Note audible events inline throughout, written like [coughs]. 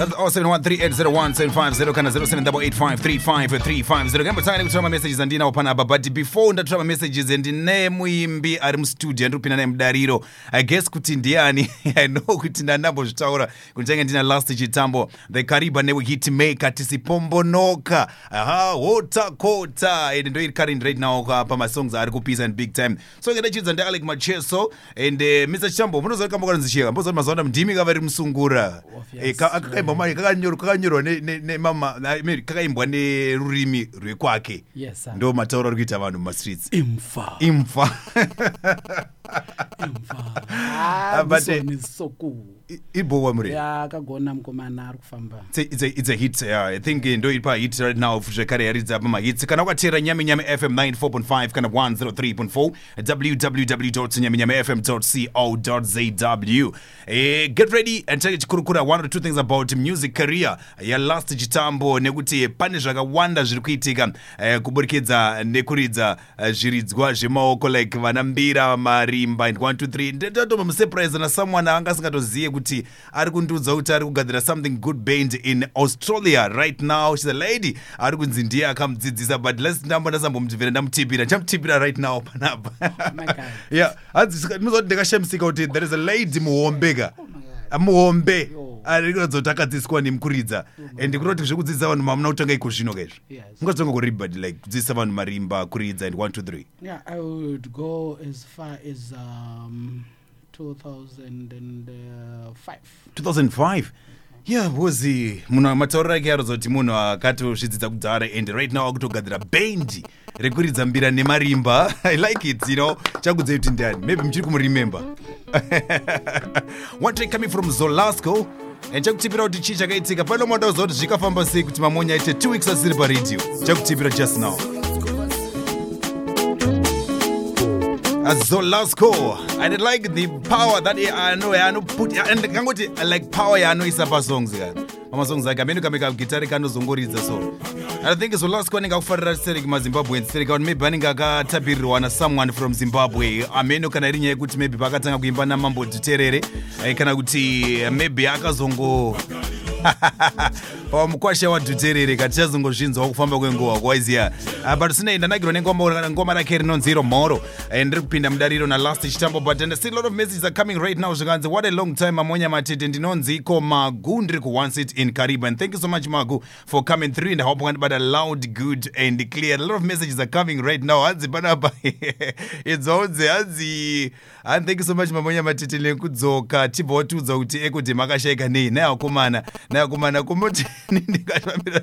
That's 0713801750 kana 0788535350 kambo tsangane kutora mamessages andinawo panapa but before ndatora mamessages ndine muimbi ari mustudio andirikupinda naye mudariro. I guess kuti ndiani? [laughs] I know kuti ndandambozvitaura kuti change ndina last chitambo. The kariba newehitmaker tisipombonoka aha hotakota and ndoiri current right now pamasongs ari kupisa and big time. So ngendachiudza ndialec macheso and uh, mr chitambo munoziva kamba kanonzicheka mbozoti mazuva ano ndimi kavari musungura Obvious. Ka- akakaimbwa mai kakanyorwa kakanyorwa ne- ne- nemama kakaimbwa nerurimi rwekwake. Yes, ndo matauro ari kuita vanhu mumastreets imfa. Imfa [laughs] Ah, eh, ibowa mure ya akagona mukomana ari kufamba. It's a, hit yeah. i think uh, ndo iri pahit right now zvekare yaridza pamahits kana wakatera nyaminyami fm 94.5 kana 103.4 www nyaminyami fm co zw eh, get ready and take chikurukura one or two things about music career. Yalast chitambo nekuti pane zvakawanda zviri kuitika eh, kuburikidza nekuridza eh, zviridzwa zvemaoko like vana mbira marimba and 123 ndatoma musurprise na someone anga asingatozive kuti ari kundiudza kuti ari kugadzira something good band in australia right now. Shes a lady. Ari kunzi ndiye akamudzidzisa but lets ndamba ndasambomutibvira ndamutipira. Ndichamutipira right now panapa God. [laughs] yeah. Ndinozoti ndakashamisika kuti there is a lady muhombeka muhombe. Yo. Ari kuratidza kuti akadzidziswa nemukuridza and kuroti zvekudzidzisa vanhu mamuna kutanga iko zvino kaizvo Yes. ungatanga kuribut like kudzidzisa vanhu marimba kuridza and 1 2 3 yeah i would go as far as um 2005 2005 yeah because munhu matauriro ake arodza kuti munhu akatozvidzidza kudhara and right now akutogadzira bendi rekuridza mbira nemarimba. [laughs] I like it you know. Chakudzai kuti ndiani maybe muchiri kumuremember [laughs] one track coming from zolasco and chakutipira kuti chii chakaitika pano moda kuziva kuti zvikafamba sei kuti mamonya aite two weeks asiri paradio chakutipira just now. Zolasco I like the power that ano yaanoput and kangoti like power yaanoisa pasongs kana pamasongs ake amene kameka gitari kanozongoridza so. I think zolasco anenge akufarira serek mazimbabwe serek kuti maybe anenge akatapirirwa nasomeone from zimbabwe. Amene kana iri nyaya yekuti maybe pakatanga kuimba namambo diterere eh, kana kuti maybe akazongo [laughs] pamukwasha wadhuterere katichazongozvinzwawo kufamba kwenguva kwaiziya uh, but sinei ndanakirwa nengoma ngoma rake rinonzi iro mhoro. Eh, ndiri kupinda mudariro nalast chitambo but and still lot of messages are coming right now zvikanzi what a long time mamonya matete. Ndinonzi iko magu ndiri kuone sit in kariba and thank you so much magu for coming through. And hope but a loud good and clear. A lot of messages are coming right now. Hanzi panapa [laughs] idzoudze hanzi. And thank you so much mamonya matete. Nekudzoka tibva watiudza kuti ekuti makashayika nei nayakomana nayakomana kumoti [laughs] ndikafambira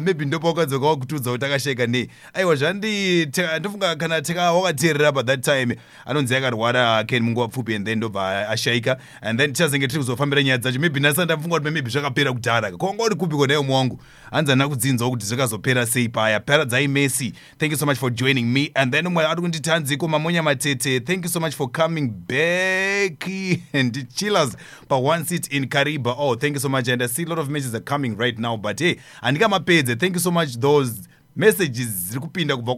maybe ndopawakadzoka wakutiudza kuti akashayika nei aiwa zvandi te- ndofunga kana tika wakateerera pa that time. Anonzi akarwara ken munguva pfupi and then ndobva ashayika and then tichazenge tiri kuzofambira nyaya dzacho. Maybe nhasi ndafunga kuti maybe zvakapera kudhara. Kwanga uri kupiko naye mwangu? Hanzi handina kudzinzwawo kuti zvakazopera sei paya. Paradzai messi. Thank you so much for joining me. And then umwe ari kunditi hanziko mamonya matete. Thank you so much for coming back. [laughs] And chillers pa one seat in kariba. Oh thank you so much and i see a lot of messages are coming right now but hey handikamapedze thank you so much. Those messages ziri kupinda kubva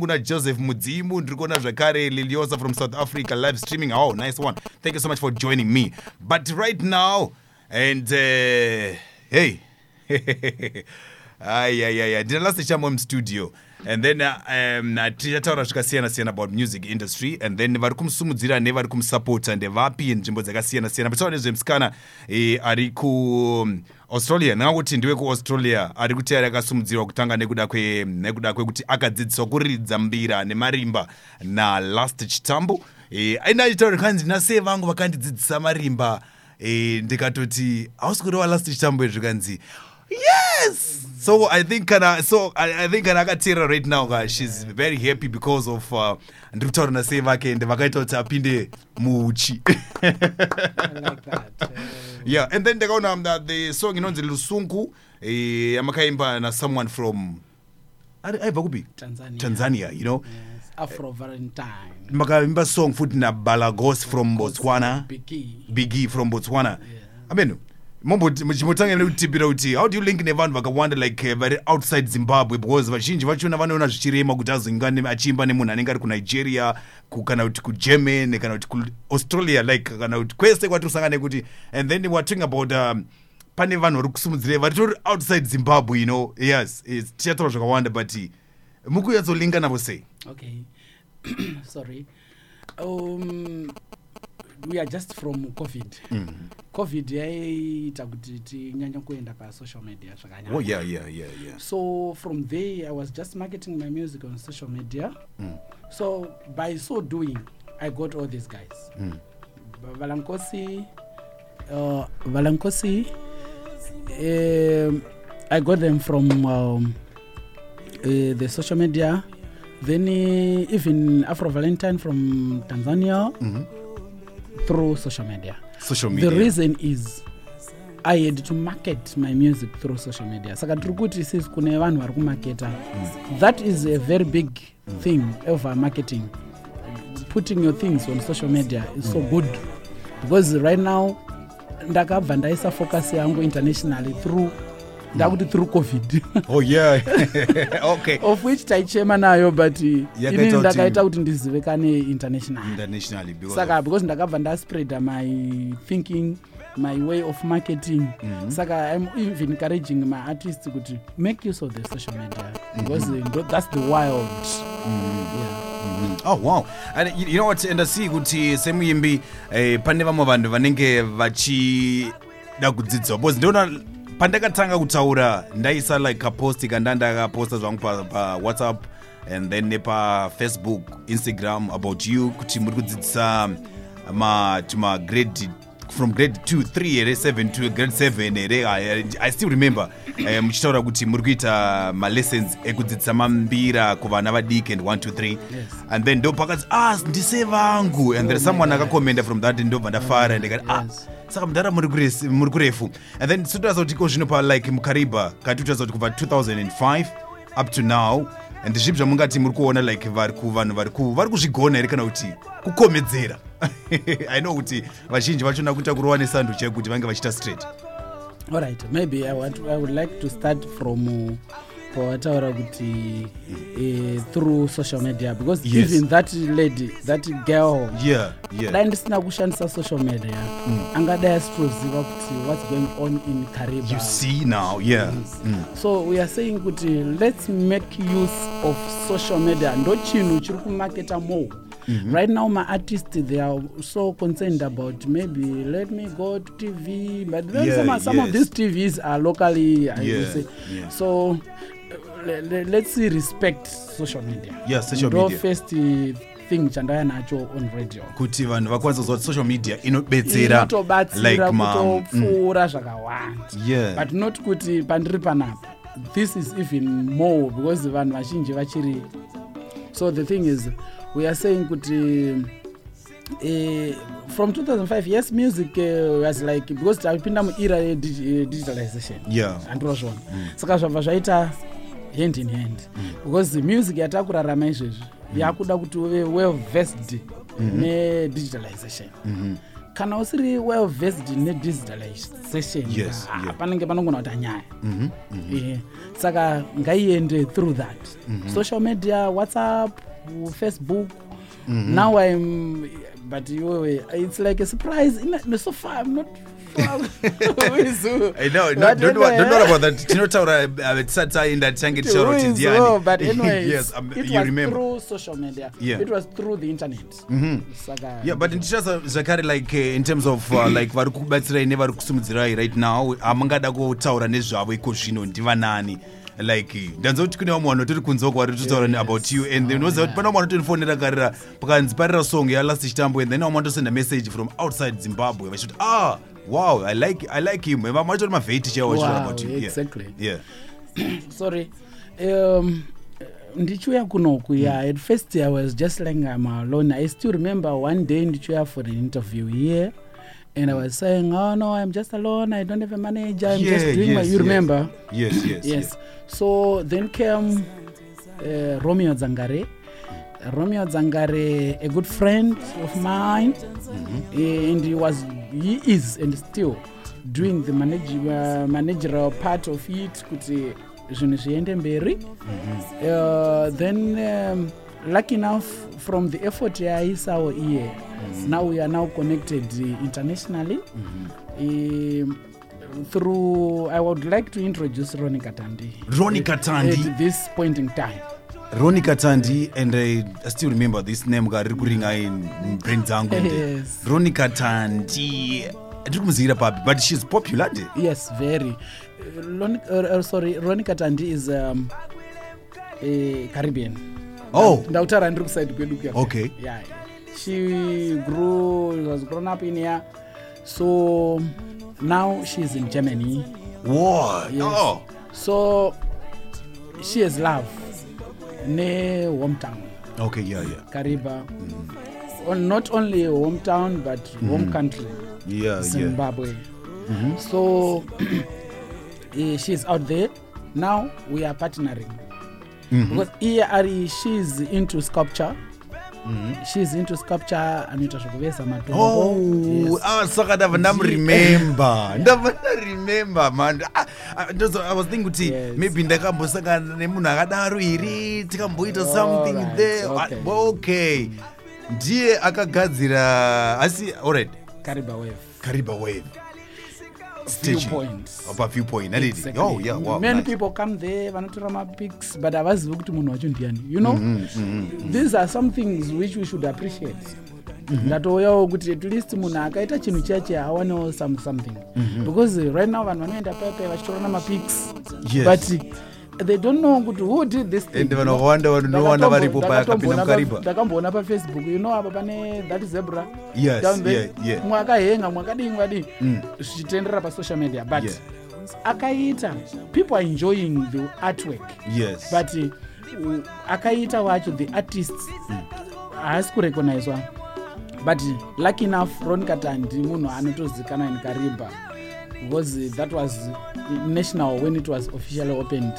kuna joseph mudzimu ndiri kuona liliosa from south africa live streaming. Oh nice one. Thank you so much for joining me. But right now and uh, hey [laughs] ayayaya ndina last chambo mustudio and then uh, um, tichataura zvakasiyana siyana about music industry. And then vari kumusumudzira nevari kumusapota ndevapi nzvimbo dzakasiyana siyana. Bataura nezvemusikana eh, ari ku australia. Ndingakuti ndiwe kuaustralia ari kuti ari akasumudzirwa kutanga nekuda kwe- kwekuti akadzidziswa kuridza mbira nemarimba nalast chitambo. Eh, aina achitaura kanzi nasei vangu vakandidzidzisa marimba. Eh, ndikatoti hausi kureva last chitambo izvi kanzi yes! So i think kana so i, I think kana akateera right now ka she's very happy because of uh, ndiri kutaura nasei vake ende vakaita kuti apinde muuchi. I like that yeah and then ndakaona um, that the song inonzi lusungu eh, yamakaimba nasomeone from aibva kupi tanzania. Tanzania you know? Yes. afro valentine. Makaimba song futi nabalagos from botswana. Bigi from botswana. Ameno muchimotanga nekutipira kuti how do you link nevanhu vakawanda like uh, vari outside zimbabwe? Because vazhinji vachona vanoona zvichirema kuti azonga achiimba nemunhu anenge ari kunigeria kana kuti kugerman kana kuti kuaustralia like kana kuti kwese kwatinosangana nekuti and then weare talking about um, pane vanhu vari kusumudzirai varitori outside zimbabwe you know? Yes tichataura zvakawanda but muri navo sei okay. [coughs] Sorry. Um, we are just from covid mm. covid yaiita kuti tinyanya kuenda pasocial media zvakanyanya oh yeah yeah yeah yeah so from there i was just marketing my music on social media mm. so by so doing i got all these guys Mm. valankosi uh, valankosi um, i got them from um, uh, the social media then uh, even afro valentine from tanzania Mhm. Through social media. Social media. the reason is i had to market my music through social media. Saka tiri kuti sisi kune vanhu vari kumaketa. That is a very big thing over marketing. Putting your things on social media is so good. Because right now ndakabva ndaisa focus yangu internationally through ndakuti through covid. Oh yeah. [laughs] Okay. Of which taichema nayo but inini kuti- ndakaita kuti ndizivekane international. Internationally because saka because ndakabva ndaspreada my thinking my way of marketing. Saka i'm even encouraging my artists kuti make use of the social media because uh, that's the wild. Yeah. Mhm. oh wow. And you you know what? Ndasi kuti semuimbi eh, pane vamwe vanhu vanenge vachida kudzidziswa because ndiona pandakatanga kutaura ndaisa like kaposti kanda ndakaposta zvangu pa- pawhatsapp and then nepafacebook instagram about you kuti muri kudzidzisa ma tuma grade from grade 2 3 here 7 to grade 7 here I, i still remember eh, muchitaura kuti muri kuita malessons ekudzidzisa mambira kuvana vadiki and 1 2 3 Yes. and then ndopakati ah ndise vangu and then someone akakomenda from that ndobva ndafara ndikati ah Yes. Saka mudhara muri kurefu and then sototaza kuti ko zvino pa like mukariba kati utaza kuti kubva 2005 up to now. And zvipi zvamungati muri kuona like vari ku vanhu vari ku- vari kuzvigona here kana kuti kukomedzera. [laughs] I know kuti vazhinji vachona kuita kurova nesandu chekuti vange vachiita straight. All right maybe I, want, i would like to start from uh, pawataura kuti uh, through social media because Yes. even that lady that girl yeah yeah dai ndisina kushandisa social media angadai asitoziva kuti what's going on in cariba you see now yeah mm. so we are saying kuti let's make use of social media ndo chinhu chiri kumaketa more Mm -hmm. right now my artists they are so concerned about maybe let me go to tv but then Yeah, some, some of these tvs are locally I Yeah, say. yeah. so let's see respect social media. Yeah, social ndo media. first uh, thing chandaya nacho on radio. Kuti vanhu vakwanisa kuziva kuti social media inobetsera inotobatsira ma- mm, kutopfuura zvakawanda. Yeah. But not kuti pandiri panapa. This is even more because vanhu vazhinji vachiri. So the thing is we are saying kuti uh, from 2005 yes music uh, was like because tapinda muira yedigitalization yeah. Handinozvona saka zvabva zvaita hand in hand because music yatakurarama izvezvi yakuda kuti uve well versed nedigitalization. Kana usiri well versed nedigitalization Yes, ah, yeah. panenge panongona kuita nyaya Mhm, mhm. Eh, saka ngaiende through that. Social media whatsapp facebook. Now i'm but iwewe it's like a surprise. In- so far i'm not far with you. I know, no, But don't, worry, don't anyway, worry about that. tinotaura uh, tisati taenda tichange tichitaura who kuti is ndiani who, but anyway, [laughs] yes um, it you was remember through social media. Yeah. It was through the internet. Mhm. Saka yeah but ndichaza zvakare like uh, in terms of uh, like vari kubatsirai nevari kusimudzirai right now hamungada kutaura nezvavo iko zvino ndivanani like ndanza kuti kune vamwe vanhu vatiri kunze uko vari totaura about you and then unoziva kuti pana vamwe vanotonifonera karira pakanzi parira song yalast chitambo and then vamwe vanotosenda message from outside zimbabwe vachiti ah wow i like, I like him. Mavheti chaivo vachitaura Wow, about you Yeah. exactly. yeah. [clears throat] Sorry. Um, ndichiuya kunoku yeah at first i was just like i'm alone. I still remember one day ndichiuya for an interview here and i was saying oh no i'm just alone. I don't have a manager. I'm just Yeah, doing my you yes. remember? Yes yes. yes. So then came uh, romeo zangare romeo zangare a good friend of mine. Uh, and he was he is and still doing the manage, uh, managerial part of it kuti zvinhu zviende mberi. Uh, then um, lucky enough from the effort yaaisawo iye now we are now connected internationally. Um, through i would like to introduce ronnie katandi. Ronnie At- Katandi. at this point in time roni katandi and I, i still remember this name ka riri kuringa brain dzangu [laughs] Yes. roni katandi ndiri kumuzivira papi but shes popular nde yes very. Uh, Lon- uh, uh, sorry ronnie katandi is um, a caribbean. Oh. Ndautaura ndiri kusaidi kwedu kuya Okay. yeah she grew was grown up in here. So now she's in germany. Wow Yes. oh. So she has love ne-hometown okay yeah yeah kariba Mm. on, not only hometown but mm. home country yeah Zimbabwe. yeah Mm -hmm. so [clears throat] eh, she's out there now we are partnering Mm -hmm. because iye ari she's into sculpture she's into sculpture anoita zvokuveza matombo Oh, Yes. ah, saka ndabva ndamuremembe [laughs] ndabva ndaremembe man i was thinking kuti Yes. maybe ndakambosangana nemunhu akadaro here tikamboita something Alright, there. Ah, okay. okay. Ndiye akagadzira asi alright kariba wave. Kariba wave. Viewpoint. paviewpoint aliti Exactly. oh people come there vanotora mapics but havazivi kuti munhu wacho ndiani you know? Mm-hmm, these are some things which we should appreciate Mm-hmm. ndatouyawo kuti at least munhu akaita chinhu chache awanewo some, something Mm-hmm. because right now vanhu vanoenda paipai vachitora namapics Yes. but they don't know kuti who did this thing, ende you vanhu know? vakawanda vanoona Ndakatombo- varipo pakapinda ndakatomboona pa- mukariba ndakamboona pafacebook you know apa pane that zebra Yes, down there. mwe akahenga mwe akadii mwakadii zvichitenderera pasocial media but Yeah. akaita people are enjoying the artwork yes but uh, akaita wacho the artists haasi kurecognizwa but lucky enough ron katandi munhu anotozikanwa in kariba because that was national when it was officially opened.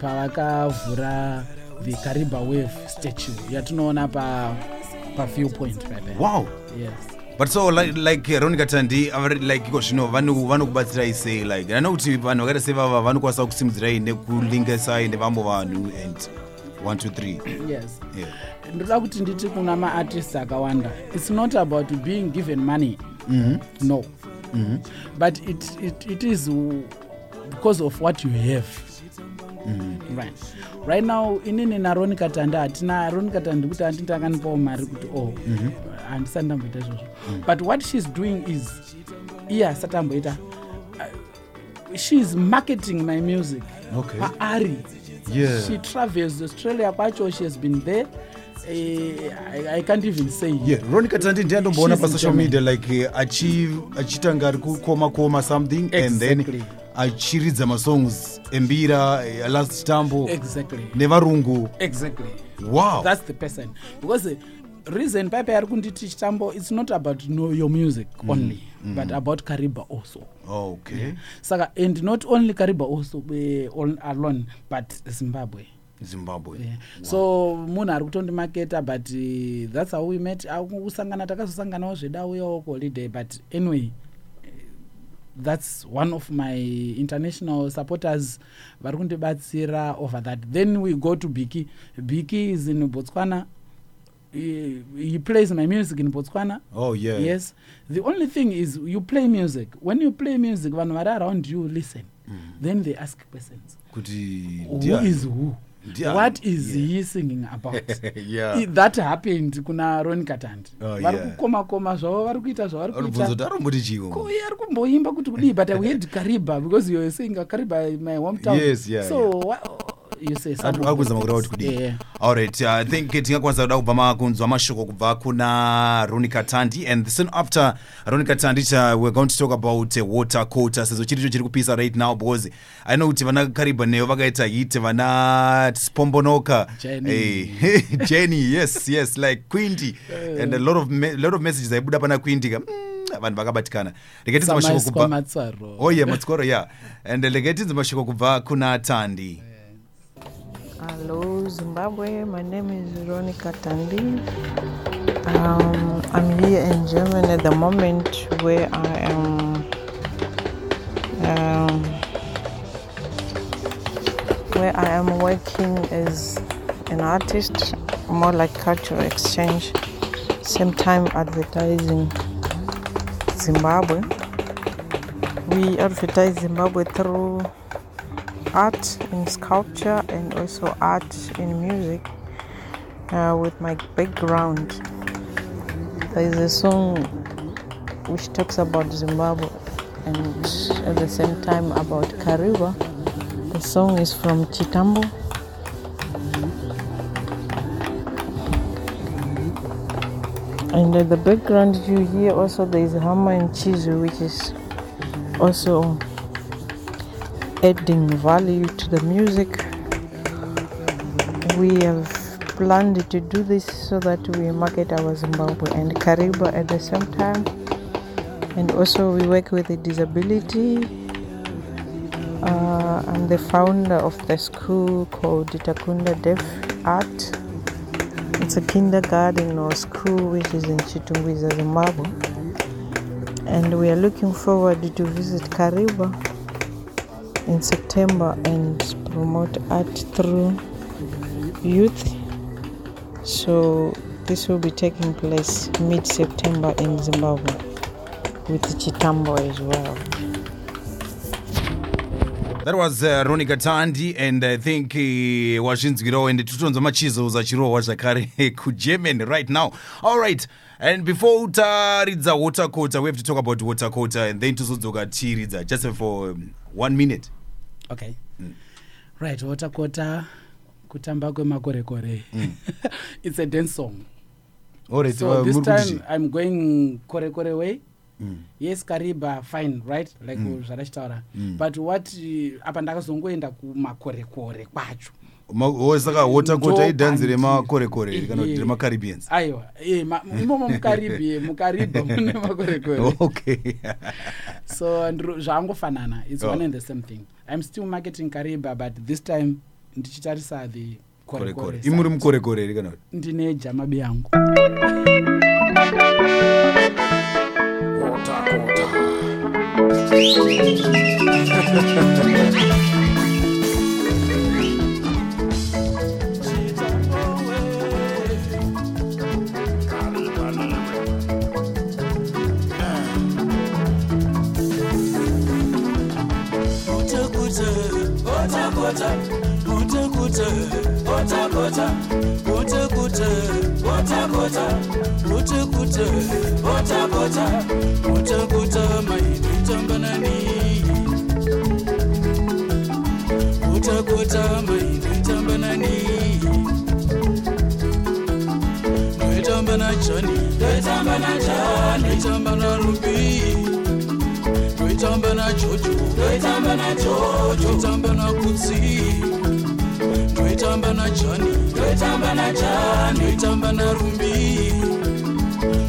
Pavakavhura the kariba wave statue yatinoona pa paviewpoint paipai wow. Yes. But so like, like ron katandi like iko zvino vano- vanokubatsirai sei like ano kuti vanhu vakaita sevava vanokwanisa kusimudzirai nekulingesai nevamwe vanhu and 1 2 3 yes. Ndoda kuti nditi kuna maartists akawanda. Its not about being given money. No. But it, it, it is because of what you have. Right. Right now inini naroni katanda hatina roni katandi kuti handiti akanipawo mari kuti oh handisati ndamboita izvozvo. But what she's doing is iye hasati amboita uh, sheis marketing my music. Okay. Yeah. she travels australia kwacho she has been there. Uh, I, i can't even say. Yeah ron katandi ndiyandomboona pasocial media like eh, achi- achiita ari kukoma koma something and then Exactly. achiridza masongs embira eh, last chitambo exactly. Nevarungu. Exactly. Wow. That's the person. Because the reason paipai ari kunditi chitambo it's not about know your music only but about kariba also. Okay. Saka and not only kariba also uh, on, alone but zimbabwe. Zimbabwe. Yeah. so munhu ari kutondimaketa but uh, that's how we met. Kusangana takazosanganawo zvedauyawo kuholiday but anyway eh, that's one of my international supporters vari kundibatsira over that. Then we go to biki. Biki is in botswana he, he plays my music in botswana. Oh yeah. Yes. The only thing is you play music. When you play music vanhu vari around you listen. Then they ask questions. Kuti who is who? Ndiani? what is Yeah. he singing about? [laughs] Yeah. I- that happened kuna ron katandi. Oh, vari yeah. kukoma koma zvavo vari kuita zvavari anobvunza kuti kuita aromboti chiwo Ko, iye ari kumboimba kuti kudii? But i heard kariba because you're saying kariba my hometown. Yes, yeah, so wha- akuzama kureva kuti kudii Yeah. alright i think tingakwanisa kuda kubva makunzwa mashoko kubva kuna roni katandi and soon after roni katandi cha we're going to talk about uh, water quota. Sezvo chiri cho chiri kupisa right now because i know kuti vana kariba neyo vakaita hit vana spombonoka. [laughs] Jenny. Yes yes like quinty. And a lot of, lot of messages aibuda pana quinty ka mm, vanhu vakabatikana. Rekatinzi mashoko Samaiswa kubva oh yeah matskoro yeah. And rekatinzi mashoko kubva kuna tandi Hello, Zimbabwe. My name is Veronica Tandi. Um, I'm here in Germany at the moment where I am um, where I am working as an artist, more like cultural exchange, same time advertising Zimbabwe. we advertise Zimbabwe through art in sculpture and also art in music uh, with my background. There is a song which talks about Zimbabwe and at the same time about Kariba. The song is from Chitambo. And at the background, you hear also there is Hammer and Chizu, which is also adding value to the music. We have planned to do this so that we market our Zimbabwe and Kariba at the same time. And also, we work with a disability. Uh, I'm the founder of the school called Itakunda Deaf Art. It's a kindergarten or school which is in Chitungwiza, Zimbabwe. And we are looking forward to visit Kariba in September and promote art through youth. So this will be taking place mid September in Zimbabwe with Chitambo as well. That was uh, Ronnie Gatandi and I think uh, wazvinzwirawo and titonzwa machizoza chirohwa zvakare [laughs] kugerman right now all right and before utaridza waterquota we have to talk about water quota and then tozodzoka tiridza just for um, one minute okay. Right waterquota kutamba kwemakorekore. [laughs] It's a dance song. All right so uh, this time i'm going korekore way. Mm. yes kariba fine right? Like Mm. zvadachitaura Mm. but what uh, apa ndakazongoenda kumakorekore kwacho? oh, saka waterquota Ndo idhanzi pandi- remakorekore kana kuti remacaribbeans aiwa eh, imomo mukaribhi [laughs] mukaribha mune makorekore. Okay. [laughs] So zvaangofanana it's Oh. one and the same thing. I'm still marketing kariba but this time ndichitarisa the korekore imuri mukorekore ri kana kuti? Ndine jamabi yangu. Utakota [laughs] noitamba na jani noitamba na jani noitamba na rumbi.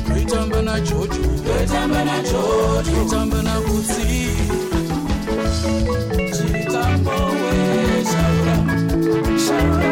Noitamba na jojo noitamba na jojo noitamba na chitambo we shaura. Shaura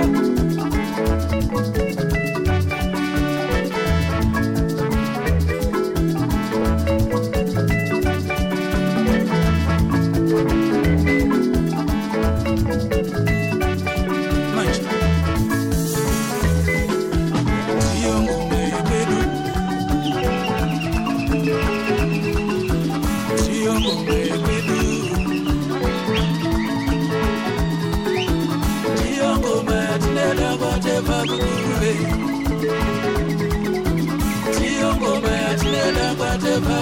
kukurwe ndiyo ngoma yatineda kwatebva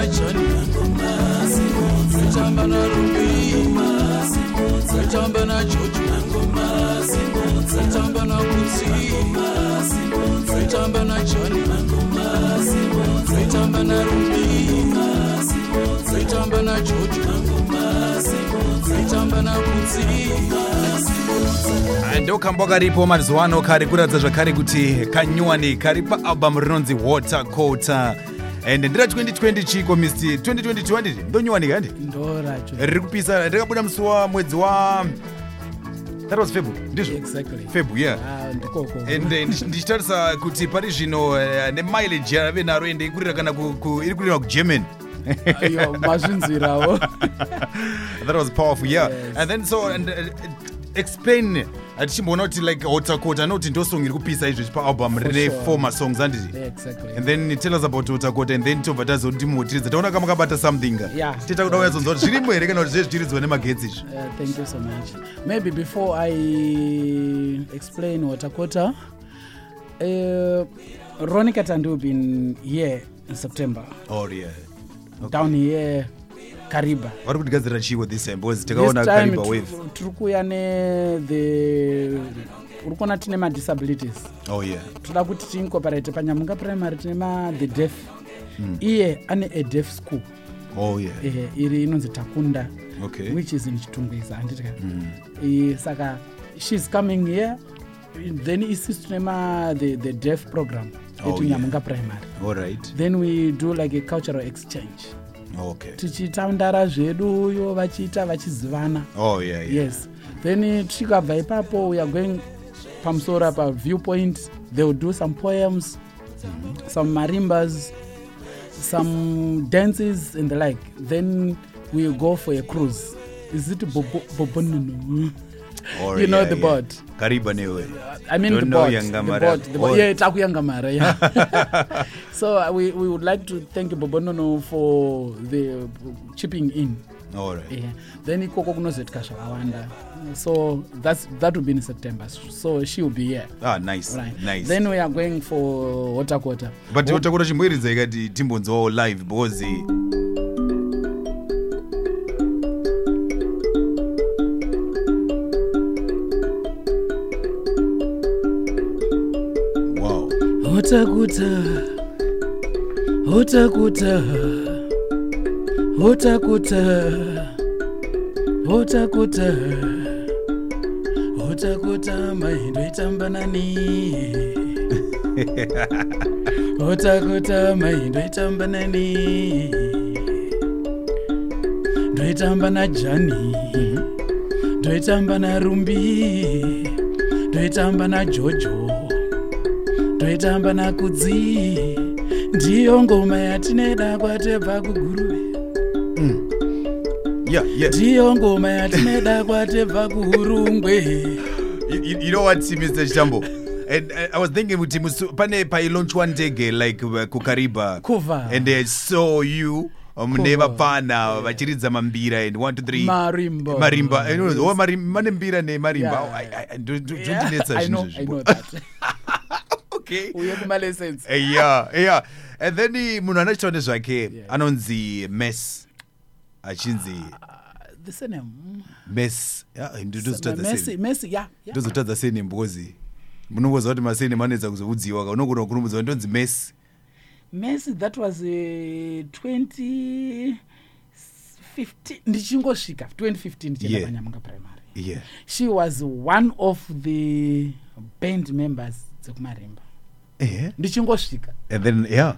maitoitambanani noitamba na jani noitamba na rubi noitamba na kutsi noitamba na jani noitamba na rubi noitamba na jojo noitamba na kutsi ndokamba karipo mazuva ano kari kuratidza zvakare kuti kanyuwani kari paalbum rinonzi waterquota and ndira 2020 chiko mist 2020 ndonyuwanika ndi ndo racho. Riri kupisa rakabuda musi wa mwedzi wa that was febu ndizvo? Exactly. Febu yeah. Ah, and eh, ndichi- ndichitarisa kuti pari zvino eh, nemileage yave naro ende ikurira kana ku- ku- iri kurira kugerman Ayo, mazvinzwirawo [laughs] that was powerful yeah. Yes. and then so and uh, explain. Atichimboona kuti like hotakota anoti ndo song iri kupisa izvozvi paalbum For rine sure. four masongs anditi? Exactly. And then tell us about hotakota and then tobva tazotimuhutiridza taona kama kabata something. Tiita kuda kunyatsoonzwa kuti zvirimo here kana kuti zve zvichiridzwa nemagetsi izvi? Uh, thank you so much. Maybe before I explain Watakota, uh, Ronnie Katandi will be in here in September, oh yeah. Down here, Kariba. vari kutigadzirira chiwo this time because takaona time kariba wave. tiri kuuya nethe uri kuona tine madisabilities. Oh yeah. Toda kuti tiincorporate panyamunga primary tine mathe deaf. Iye ane a deaf school. Oh yeah. Eh, iri inonzi takunda okay. which is in chitungwiza handitika. Mm. saka she's coming here then isis tunema the, the deaf program Oh, etunyamunga yeah. primary. All right. Then we do like a cultural exchange okay. Tichitandara zveduyo vachiita vachizivana. Oh yeah yeah. Yes. Then tikabva ipapo we are going pamusoro paviewpoint they will do some poems some marimbas some dances and the like. Then we go for a cruise. Is it Bobo- bobonunu All you know yeah, the yeah. boat kariba newe I mean Don't the know boat, the Yangamara. boat, the boat. Oh. Yeah, takuyangamara. Yeah. [laughs] [laughs] so uh, we, we would like to thank Bobonono for the chipping in. all right Yeah. Then ikoko kunozoitika zvakawanda. So that's that will be in September. So she will be here. ah nice Right. nice Then we are going for Waterquarter. but hotakota chimboiridza ikati timbonzwawo live because Waterquarter. Waterquarter. Waterquarter. Waterquarter. Waterquarter maindo itamba nani. Waterquarter maindo itamba nani. Ndoitamba na Jani. Ndoitamba na Rumbi. Ndoitamba na Jojo. Ndoitamba na Kudzi. Ndiyo ngoma yatineda kwatebva kugurube. yeah yeah. Ndiyo ngoma yatineda kwatebva kuurungwe you, you, you know what mr chitambo and uh, i was thinking kuti pane pailaunchwa ndege like uh, kukariba. Kuva. and i saw you um, Kuva. nevapfana vachiridza mambira and 1 2 3 marimba. Marimba. Oh, mane mbira nemarimba ndondinetsa zvinhu know, [laughs] I zvezvipo. know that. Okay. Uye kumalessons. Eh, yeah yeah. And then eh, munhu anachitawo nezvake Yeah. anonzi mes achinzi the surname. Yeah, ndozotadza Messi, surname. Yeah, yeah. ndozotadza surname because munongoziva kuti masurname anowedza kuzoudziwa ka unogona kurumudza ndonzi mes Messi, that was uh, 2015 ndichingosvika 2015 ndichienda Yeah. panyamunga primary. Yeah. She was one of the band members dzekumarimba eh? Ndichingosvika. And then yeah.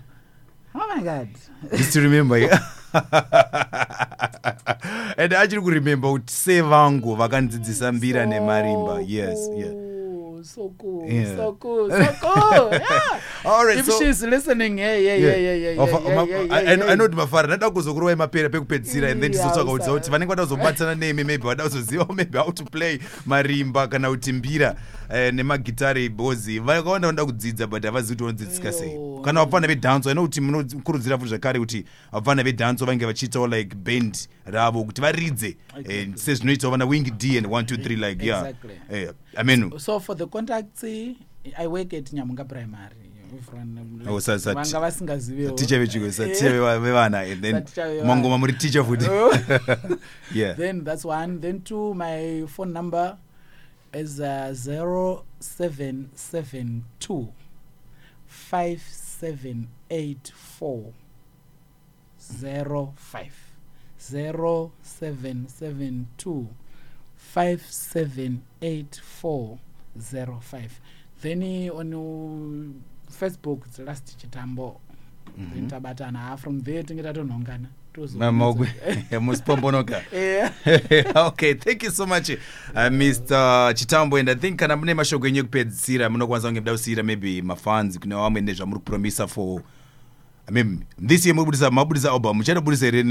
Oh my god. Just to remember yeah. [laughs] and achiri kurememba kuti sevangu vakandzidzisa mbira nemarimba. Yes yeah so cool, Yeah. so cool, so cool. Yeah. [laughs] All right, if so- she's listening, yeah, yeah, yeah, yeah, yeah, yeah, yeah, yeah, yeah, yeah. I know kuti mafara ndada kuzokurovai mapera pekupedzisira and then Yeah, tizotsvaka kuudza usa- kuti vanenge vada kuzobatsana nemi maybe vada kuzozivawo maybe how to play marimba kana kuti mbira eh, nemagitari bhozi vakawanda vanoda kudzidza but havazivi kuti vanodzidzisika sei kana vapfana vedhanso i know kuti munokurudzira futi zvakare kuti vapfana vedhanso vange vachiitawo like band ravo kuti varidze eh, Exactly. sezvinoitawo vana wing d and 1 2 3 like yeah. Exactly. Eh, i mean so for the contacts i work at nyamunga primary. Oh, vanga vasingazivewo ticha vechikosa ticha vevana and then mangoma muri ticha futi Oh. [laughs] yeah. Then that's one. Then two my phone number is uh, 0772 5784 05 0772 5784 05 then on uh, facebook it's last chitambo. Then tabatana from there tinge tatonhongana tozo- musipombonoka okay thank you so much uh, mr chitambo. And i think kana mune mashoko enyu ekupedzisira munokwanisa kunge muda kusiyira maybe mafans kune vamwe nezvamuri kupromisa for i mean this year muribudisa mabudisa album. Muchatobudisa here